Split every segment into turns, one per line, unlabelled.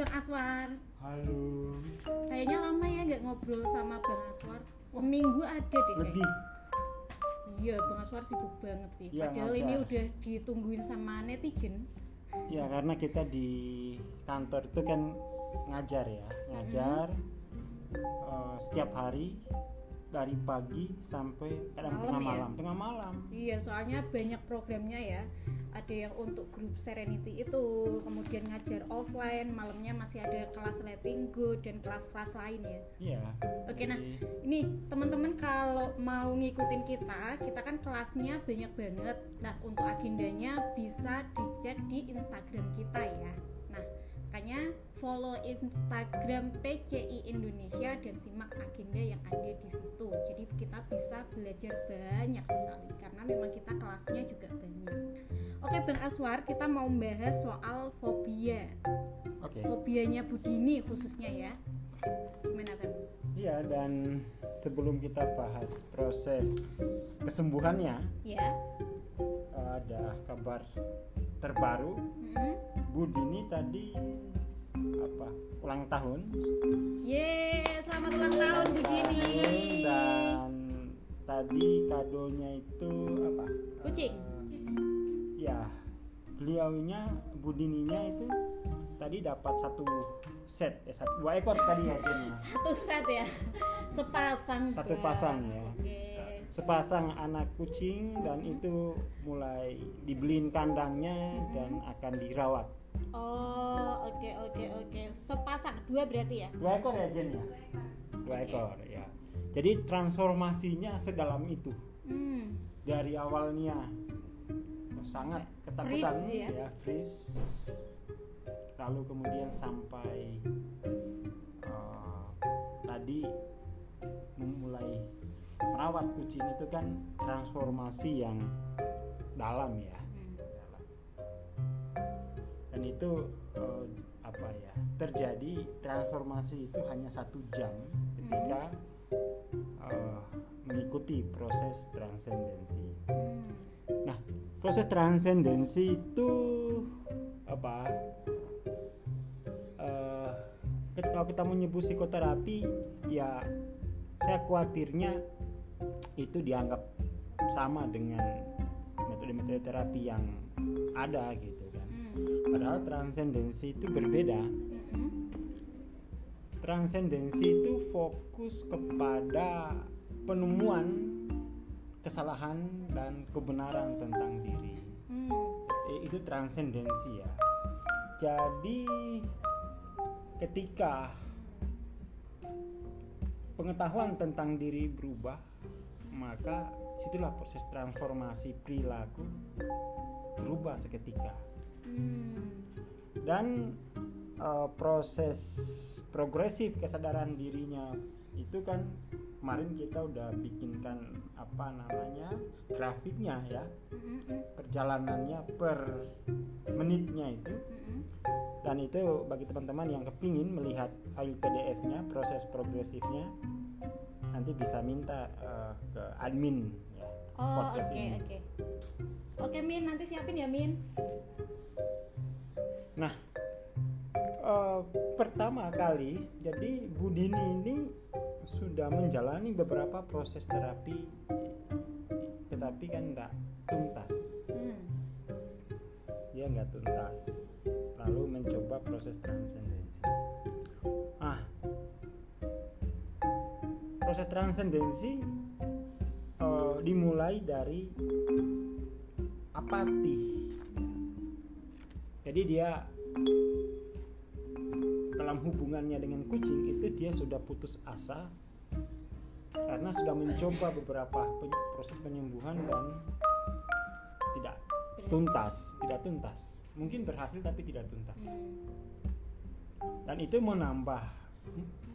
Bang Aswar Halo. kayaknya lama ya nggak ngobrol sama Bang Aswar seminggu ada deh.
Lebih.
Iya, Bang Aswar sibuk banget sih.
Iya,
Padahal ini
ngajar.
udah ditungguin sama netizen.
Ya karena kita di kantor itu kan ngajar ya, ngajar eh, setiap hari dari pagi sampai kadang
Malam
tengah
ya?
malam, tengah malam.
Iya, soalnya banyak programnya ya. Ada yang untuk grup Serenity itu, kemudian ngajar offline, malamnya masih ada kelas letting go dan kelas-kelas lain ya.
Iya.
Oke, nah
jadi-
ini teman-teman kalau mau ngikutin kita, kita kan kelasnya banyak banget. Nah, untuk agendanya bisa dicek di Instagram kita ya. Nah, makanya follow Instagram PCI Indonesia dan simak agenda yang ada di situ. Jadi kita bisa belajar banyak sekali karena memang kita kelasnya juga banyak. Oke, Bang Aswar, kita mau membahas soal fobia.
Oke.
Fobianya Budini khususnya ya. Gimana, Bang?
Iya dan sebelum kita bahas proses kesembuhannya,
Ya.
ada kabar terbaru.
Mm-mm.
Bu Dini tadi apa ulang tahun
Yeay, selamat ulang tahun Bu Dini.
dan tadi kadonya itu apa
Kucing.
Eh, ya beliaunya budininya itu tadi dapat satu set eh, satu, dua ekor tadi ya ya.
Satu set ya. Sepasang.
Satu pasang ya.
Oke.
sepasang anak kucing dan itu mulai dibeliin kandangnya dan akan dirawat
Oh, oke oke oke. Sepasang dua berarti ya?
dua ekor ya Jen ya dua ekor ya jadi transformasinya sedalam itu
Hmm.
dari awalnya sangat ketakutan
Freeze ya?
freeze lalu kemudian sampai eh, tadi memulai merawat kucing itu kan transformasi yang dalam ya
Hmm.
dalam. Dan itu eh, apa ya terjadi transformasi itu hanya satu jam ketika eh, mengikuti proses transendensi
Hmm.
Nah, proses transendensi itu apa? Ket- kalau kita menyebut psikoterapi, ya saya khawatirnya itu dianggap sama dengan metode-metode terapi yang ada gitu. Padahal transendensi itu berbeda. Transendensi itu fokus kepada penemuan kesalahan dan kebenaran tentang diri.
Hmm.
Eh, itu transendensi ya. Jadi ketika pengetahuan tentang diri berubah, maka situlah proses transformasi perilaku berubah seketika.
Hmm.
Dan eh, proses progresif kesadaran dirinya itu kan kemarin kita udah bikinkan apa namanya grafiknya ya
Mm-mm.
perjalanannya per menitnya itu
Mm-mm.
dan itu bagi teman-teman yang kepingin melihat file PDF-nya proses progresifnya nanti bisa minta eh, ke admin ya
Oh, oke oke.
ini.
Oke, Min, nanti siapin ya, Min.
Nah eh, pertama kali jadi Budini ini sudah menjalani beberapa proses terapi tetapi kan enggak tuntas
Hmm.
dia nggak tuntas lalu mencoba proses transendensi ah proses transendensi eh, dimulai dari apati jadi dia dalam hubungannya dengan kucing itu dia sudah putus asa karena sudah mencoba beberapa proses penyembuhan dan tidak tuntas, tidak tuntas. Mungkin berhasil tapi tidak tuntas.
Hmm.
Dan itu menambah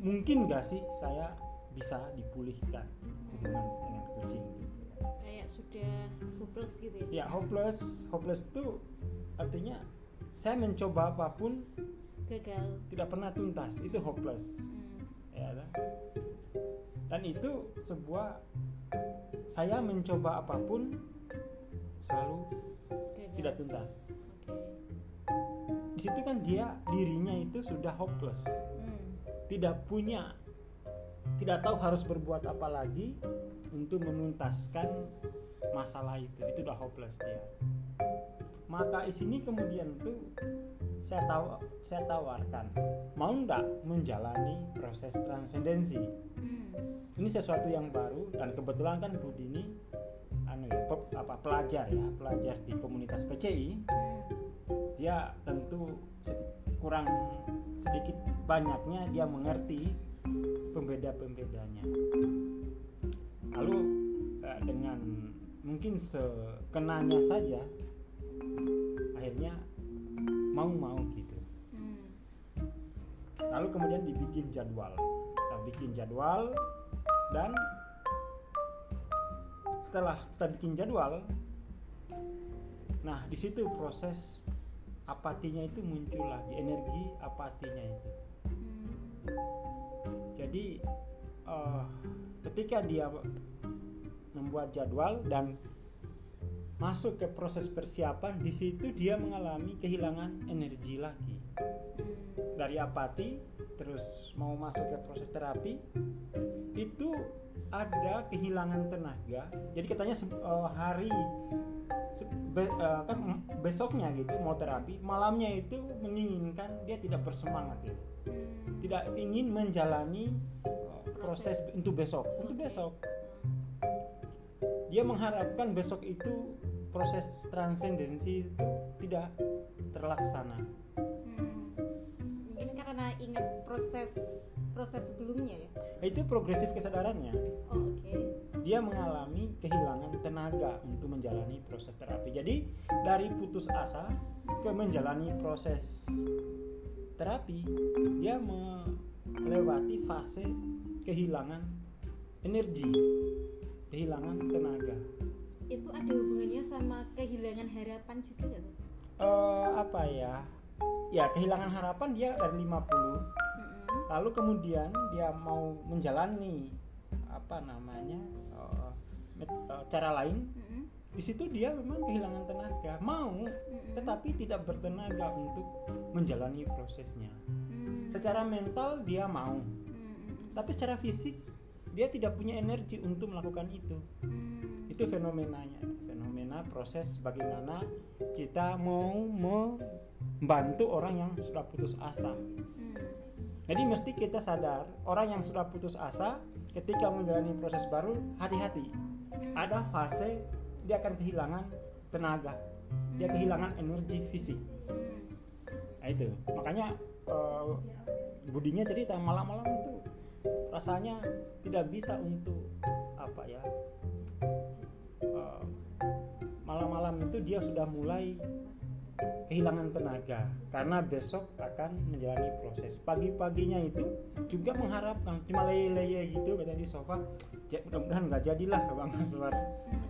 mungkin gak sih saya bisa dipulihkan hubungan dengan kucing gitu.
Kayak sudah hopeless gitu ya.
Ya hopeless, hopeless itu artinya saya mencoba apa pun
gagal
tidak pernah tuntas itu hopeless
Hmm.
ya kan? dan itu sebuah saya mencoba apa pun selalu
gagal.
tidak tuntas
Oke.
di situ kan dia dirinya itu sudah hopeless
Hmm.
tidak punya tidak tahu harus berbuat apa lagi untuk menuntaskan masalah itu itu udah hopeless dia maka di sini kemudian tuh saya tahu saya tawarkan mau ndak menjalani proses transendensi
Hmm.
ini sesuatu yang baru dan kebetulan kan Bu Dini anu ya, pe- apa pelajar ya pelajar di komunitas PCI
Hmm.
dia tentu sedi- kurang sedikit banyaknya dia mengerti pembeda-pembedanya lalu eh, dengan mungkin sekenanya saja akhirnya mau-mau gitu
Hmm.
lalu kemudian dibikin jadwal kita bikin jadwal dan setelah kita bikin jadwal nah di situ proses apatinya itu muncul lagi energi apatinya itu
Hmm.
Jadi eh, ketika dia membuat jadwal dan masuk ke proses persiapan di situ dia mengalami kehilangan energi lagi. Dari apati terus mau masuk ke proses terapi itu ada kehilangan tenaga. Jadi katanya eh, hari be- eh, kan besoknya gitu mau terapi malamnya itu menginginkan dia tidak bersemangat gitu tidak ingin menjalani eh, proses. untuk besok. Untuk besok. Dia mengharapkan besok itu proses transendensi itu tidak terlaksana
Hmm. Mungkin karena ingat proses proses sebelumnya ya.
itu progresif kesadarannya
Oh, oke.
dia mengalami kehilangan tenaga untuk menjalani proses terapi. Jadi dari putus asa ke menjalani proses terapi, dia melewati fase kehilangan energi, kehilangan tenaga.
Itu ada hubungannya sama kehilangan harapan juga nggak?
Eh, apa ya? Ya kehilangan harapan dia dari 50
Mm-mm.
lalu kemudian dia mau menjalani apa namanya eh, cara lain
Mm-mm.
di situ dia memang kehilangan tenaga mau
Mm-mm.
tetapi tidak bertenaga untuk menjalani prosesnya
Mm.
secara mental dia mau
Mm-mm.
tapi secara fisik dia tidak punya energi untuk melakukan itu
Mm.
Itu fenomenanya. Fenomena proses bagaimana kita mau membantu orang yang sudah putus asa.
Mm.
jadi mesti kita sadar orang yang sudah putus asa ketika menjalani proses baru hati-hati.
Mm.
ada fase dia akan kehilangan tenaga. Dia kehilangan energi fisik. Nah itu. Makanya eh, budinya cerita malam-malam itu rasanya tidak bisa untuk apa ya eh, malam-malam itu dia sudah mulai kehilangan tenaga karena besok akan menjalani proses. Pagi-paginya itu juga mengharapkan cuma leye-leye gitu katanya di sofa "Ja- mudah-mudahan nggak jadilah bang Aswar.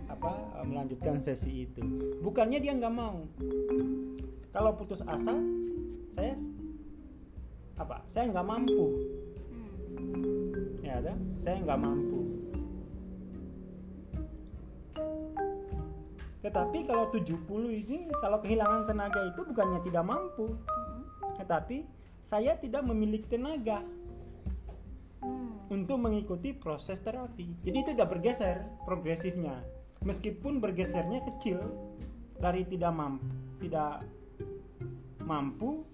Apa eh, melanjutkan sesi itu. Bukannya dia nggak mau. Kalau putus asa saya apa saya nggak mampu.
Mm.
ya ada? Saya nggak mampu tetapi kalau 70 ini kalau kehilangan tenaga itu bukannya tidak mampu
Mm-mm.
tetapi saya tidak memiliki tenaga
Mm.
untuk mengikuti proses terapi. Jadi itu udah bergeser progresifnya. Meskipun bergesernya kecil dari tidak mampu, tidak mampu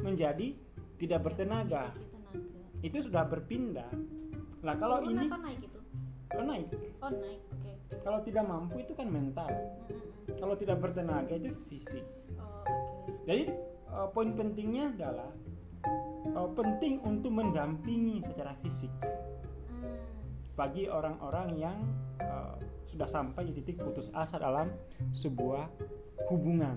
menjadi tidak bertenaga. Itu sudah berpindah. Nah, kalau ini
naik itu?
Oh, naik.
Oh naik, oke.
Kalau tidak mampu itu kan mental.
Mm-mm.
Kalau tidak bertenaga itu fisik.
Oh, oke.
Jadi eh, poin pentingnya adalah eh, penting untuk mendampingi secara fisik.
Mm.
bagi orang-orang yang uh, sudah sampai di titik putus asa dalam sebuah hubungan.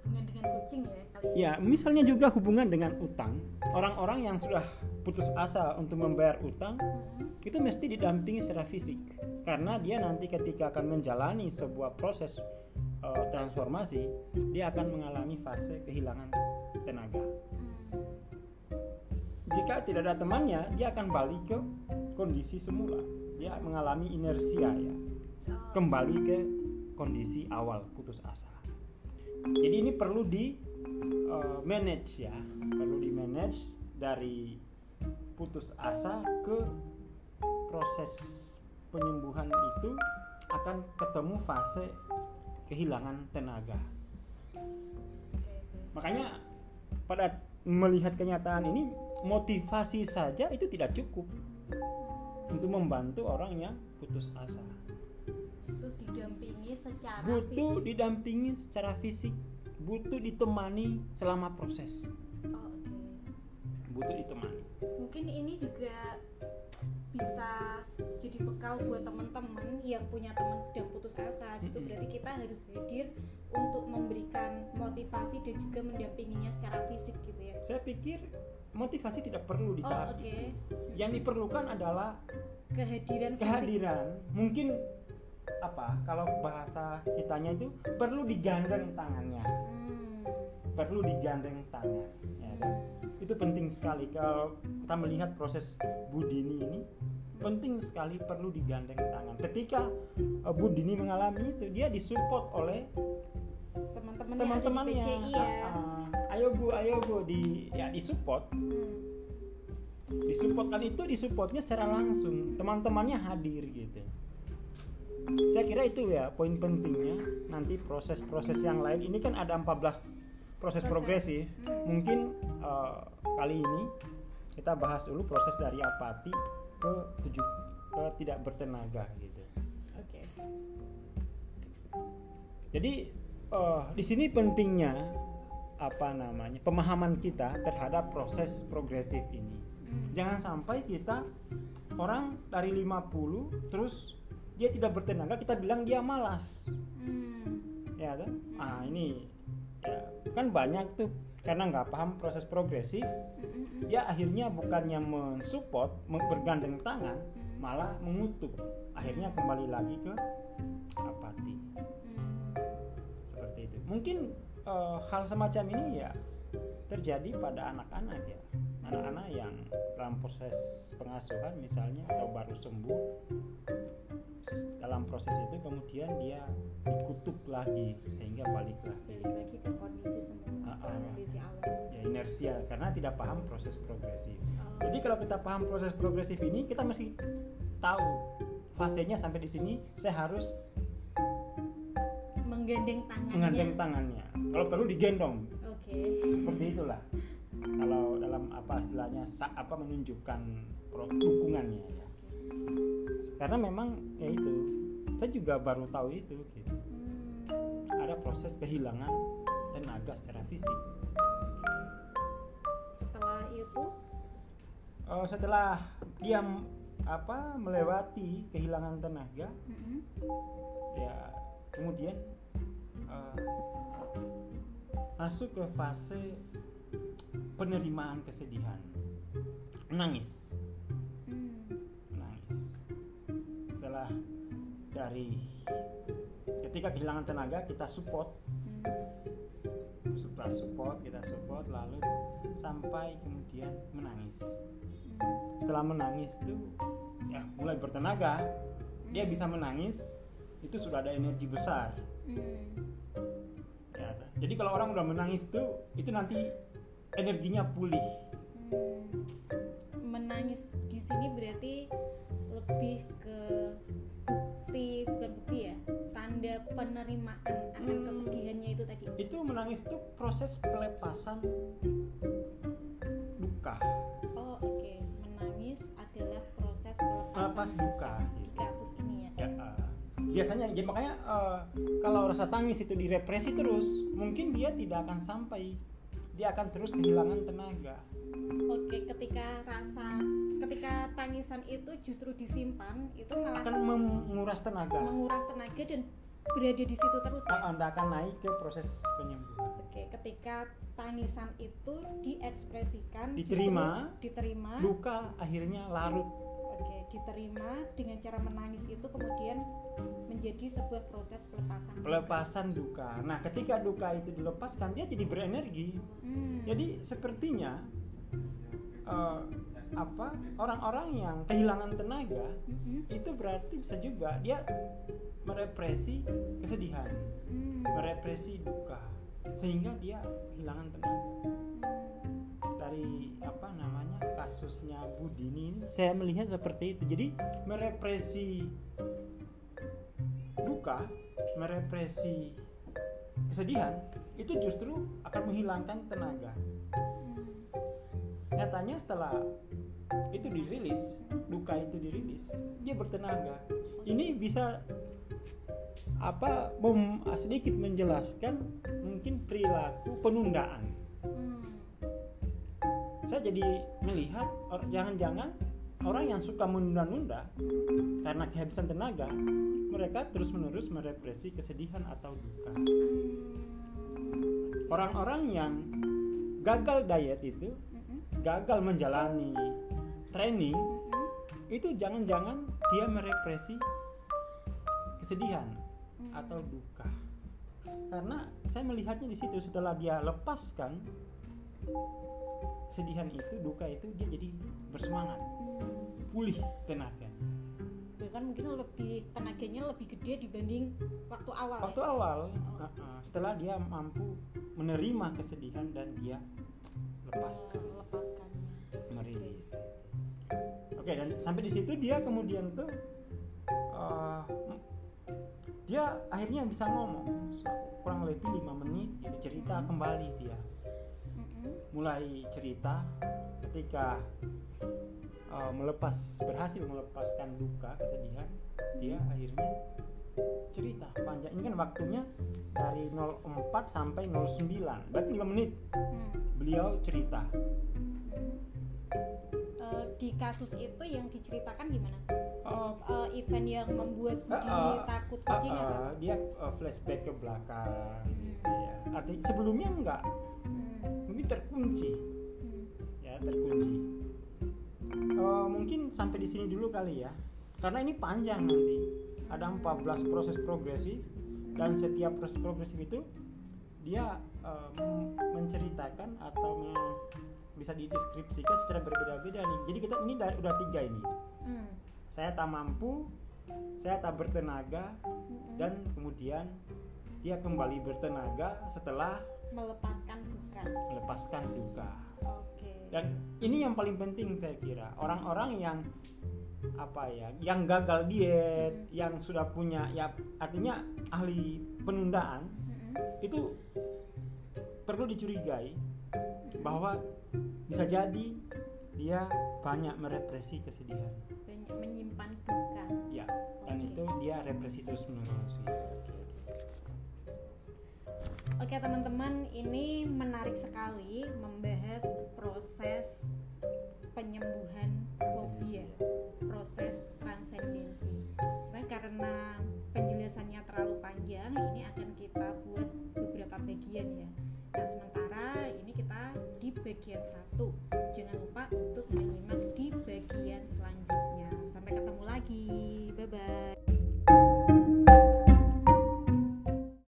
Hubungan dengan kucing ya kali ini.
Ya, misalnya juga hubungan dengan utang. Orang-orang yang sudah putus asa untuk membayar utang
Mm-mm.
itu mesti didampingi secara fisik. Karena dia nanti ketika akan menjalani sebuah proses uh, transformasi dia akan mengalami fase kehilangan tenaga.
Hmm.
jika tidak ada temannya dia akan balik ke kondisi semula. Dia mengalami inersia ya.
Oh,
kembali ke kondisi awal putus asa. Jadi ini perlu di uh, manage ya. Perlu di manage dari putus asa ke proses penyembuhan itu akan ketemu fase kehilangan tenaga makanya pada melihat kenyataan ini motivasi saja itu tidak cukup untuk membantu orang yang putus asa
Itu didampingi secara
butuh
fisik.
didampingi secara fisik butuh ditemani selama proses. Butuh ditemani
Mungkin ini juga bisa jadi bekal buat teman-teman yang punya teman sedang putus asa gitu. Berarti kita harus hadir untuk memberikan motivasi dan juga mendampinginya secara fisik gitu ya.
saya pikir motivasi tidak perlu di
Oh,
tahap
oke.
itu yang diperlukan adalah
Kehadiran fisik.
kehadiran mungkin apa kalau bahasa kitanya itu perlu digandeng tangannya
Hmm.
Perlu digandeng tangan ya kan? itu penting sekali. Kalau kita melihat proses Budini ini penting sekali perlu digandeng tangan. Ketika uh, Budini mengalami itu dia disupport oleh
Teman-teman
teman-temannya.
PCI ya.
Ah. ayo bu ayo bu. Di ya disupport.
Hmm.
disupport kan itu disupportnya secara langsung. Teman-temannya hadir gitu. Saya kira itu ya poin pentingnya. Nanti proses-proses yang lain. Ini kan ada 14 proses progresif
Hmm.
mungkin eh, kali ini kita bahas dulu proses dari apati ke tujuh ke tidak bertenaga gitu
Oke.
jadi eh, di sini pentingnya apa namanya pemahaman kita terhadap proses progresif ini
Hmm.
jangan sampai kita orang dari 50 terus dia tidak bertenaga kita bilang dia malas
Hmm.
ya kan ah ini ya kan banyak tuh karena nggak paham proses progresif dia akhirnya bukannya mensupport bergandeng tangan malah mengutuk. Akhirnya kembali lagi ke apati.
Hmm.
seperti itu. Mungkin eh, hal semacam ini ya terjadi pada anak-anak ya. Anak-anak yang dalam proses pengasuhan misalnya atau baru sembuh dalam proses itu kemudian dia dikutuk lagi sehingga balik lagi
balik lagi ke kondisi semula
Ah, ah.
kondisi awal
ya inersia karena tidak paham proses progresif.
Oh.
jadi kalau kita paham proses progresif ini kita mesti tahu fasenya sampai di sini saya harus
menggandeng tangannya.
menggandeng tangannya. Kalau perlu digendong.
Oke.
Seperti itulah. Kalau dalam apa istilahnya apa menunjukkan dukungannya ya karena memang ya itu saya juga baru tahu itu gitu.
Hmm.
ada proses kehilangan tenaga secara fisik
setelah itu
Eh, setelah dia apa melewati kehilangan tenaga
mm-mm.
ya kemudian eh, masuk ke fase penerimaan kesedihan menangis
Hmm.
Setelah dari ketika kehilangan tenaga kita support. Setelah support kita support lalu sampai kemudian menangis. Setelah menangis tuh ya mulai bertenaga dia bisa menangis itu sudah ada energi besar. Ya jadi kalau orang udah menangis tuh itu nanti energinya pulih.
Hmm. menangis di sini berarti lebih ke bukti bukan bukti ya tanda penerimaan akan
Hmm.
kesedihannya itu tadi.
Itu menangis tuh proses pelepasan duka.
Oh oke. Menangis adalah proses pelepasan
melepas duka.
di kasus ini ya.
Ya eh, biasanya ya makanya eh, kalau rasa tangis itu direpresi terus mungkin dia tidak akan sampai. Dia akan terus kehilangan tenaga.
Oke ketika rasa ketika tangisan itu justru disimpan itu malah
akan menguras tenaga.
menguras tenaga dan berada di situ terus ya.
Anda akan naik ke proses penyembuhan.
Oke ketika tangisan itu diekspresikan
Diterima.
justru diterima.
Luka akhirnya larut.
Oke diterima dengan cara menangis itu kemudian menjadi sebuah proses pelepasan
pelepasan duka nah ketika duka itu dilepaskan dia jadi berenergi.
Hmm.
jadi sepertinya eh, apa orang-orang yang kehilangan tenaga
Mm-mm.
itu berarti bisa juga dia merepresi kesedihan
Hmm.
merepresi duka sehingga dia kehilangan tenaga dari apa namanya kasusnya Budini ini saya melihat seperti itu jadi merepresi duka merepresi kesedihan itu justru akan menghilangkan tenaga
Hmm.
Nyatanya setelah itu dirilis duka itu dirilis dia bertenaga ini bisa apa mem- sedikit menjelaskan mungkin perilaku penundaan
Hmm.
saya jadi melihat or- jangan-jangan orang yang suka menunda-nunda karena kehabisan tenaga mereka terus-menerus merepresi kesedihan atau duka
Hmm.
orang-orang yang gagal diet itu. Gagal menjalani training
Mm-mm.
itu jangan-jangan dia merepresi kesedihan
Mm.
atau duka karena saya melihatnya di situ setelah dia lepaskan kesedihan itu duka itu dia jadi bersemangat
Hmm.
pulih tenaga
bahkan mungkin lebih tenaganya lebih gede dibanding waktu awal
waktu
ya?
awal uh-uh, setelah dia mampu menerima kesedihan dan dia lepas
Eh, lepaskannya
merilis oke dan sampai di situ dia kemudian tuh uh, dia akhirnya bisa ngomong. Kurang lebih lima menit gitu cerita kembali dia.
Mm-mm.
mulai cerita ketika uh, melepas berhasil melepaskan duka kesedihan dia akhirnya cerita panjang. Ini kan waktunya dari 04 sampai 09 berarti 5 menit.
Hmm.
beliau cerita
Hmm. Eh, di kasus itu yang diceritakan gimana?
Uh,
Eh, event yang membuat
Uh, uh,
takut
uh,
kucing
uh,
apa?
dia uh, flashback ke belakang
Hmm.
gitu ya artinya sebelumnya enggak
Hmm.
mungkin terkunci
Hmm.
ya terkunci Uh, mungkin sampai di sini dulu kali ya karena ini panjang nanti ada 14 proses progresif dan setiap proses progresif itu dia uh, menceritakan atau bisa dideskripsikan secara berbeda-beda nih jadi kita ini da- udah tiga ini
Hmm.
saya tak mampu saya tak bertenaga
Mm-mm.
dan kemudian dia kembali bertenaga setelah
melepaskan duka.
melepaskan duka
Oke.
dan ini yang paling penting saya kira orang-orang yang apa ya yang gagal diet
Hmm.
yang sudah punya ya artinya ahli penundaan
Mm-mm.
itu perlu dicurigai bahwa bisa jadi dia banyak merepresi kesedihan
banyak menyimpan duka.
ya dan itu dia represi terus menerus
Oke teman-teman, ini menarik sekali membahas proses penyembuhan fobia, proses transendensi. Nah, karena penjelasannya terlalu panjang, ini akan kita buat beberapa bagian ya nah sementara ini kita di bagian satu. Jangan lupa untuk menyimak di bagian selanjutnya. Sampai ketemu lagi. Bye bye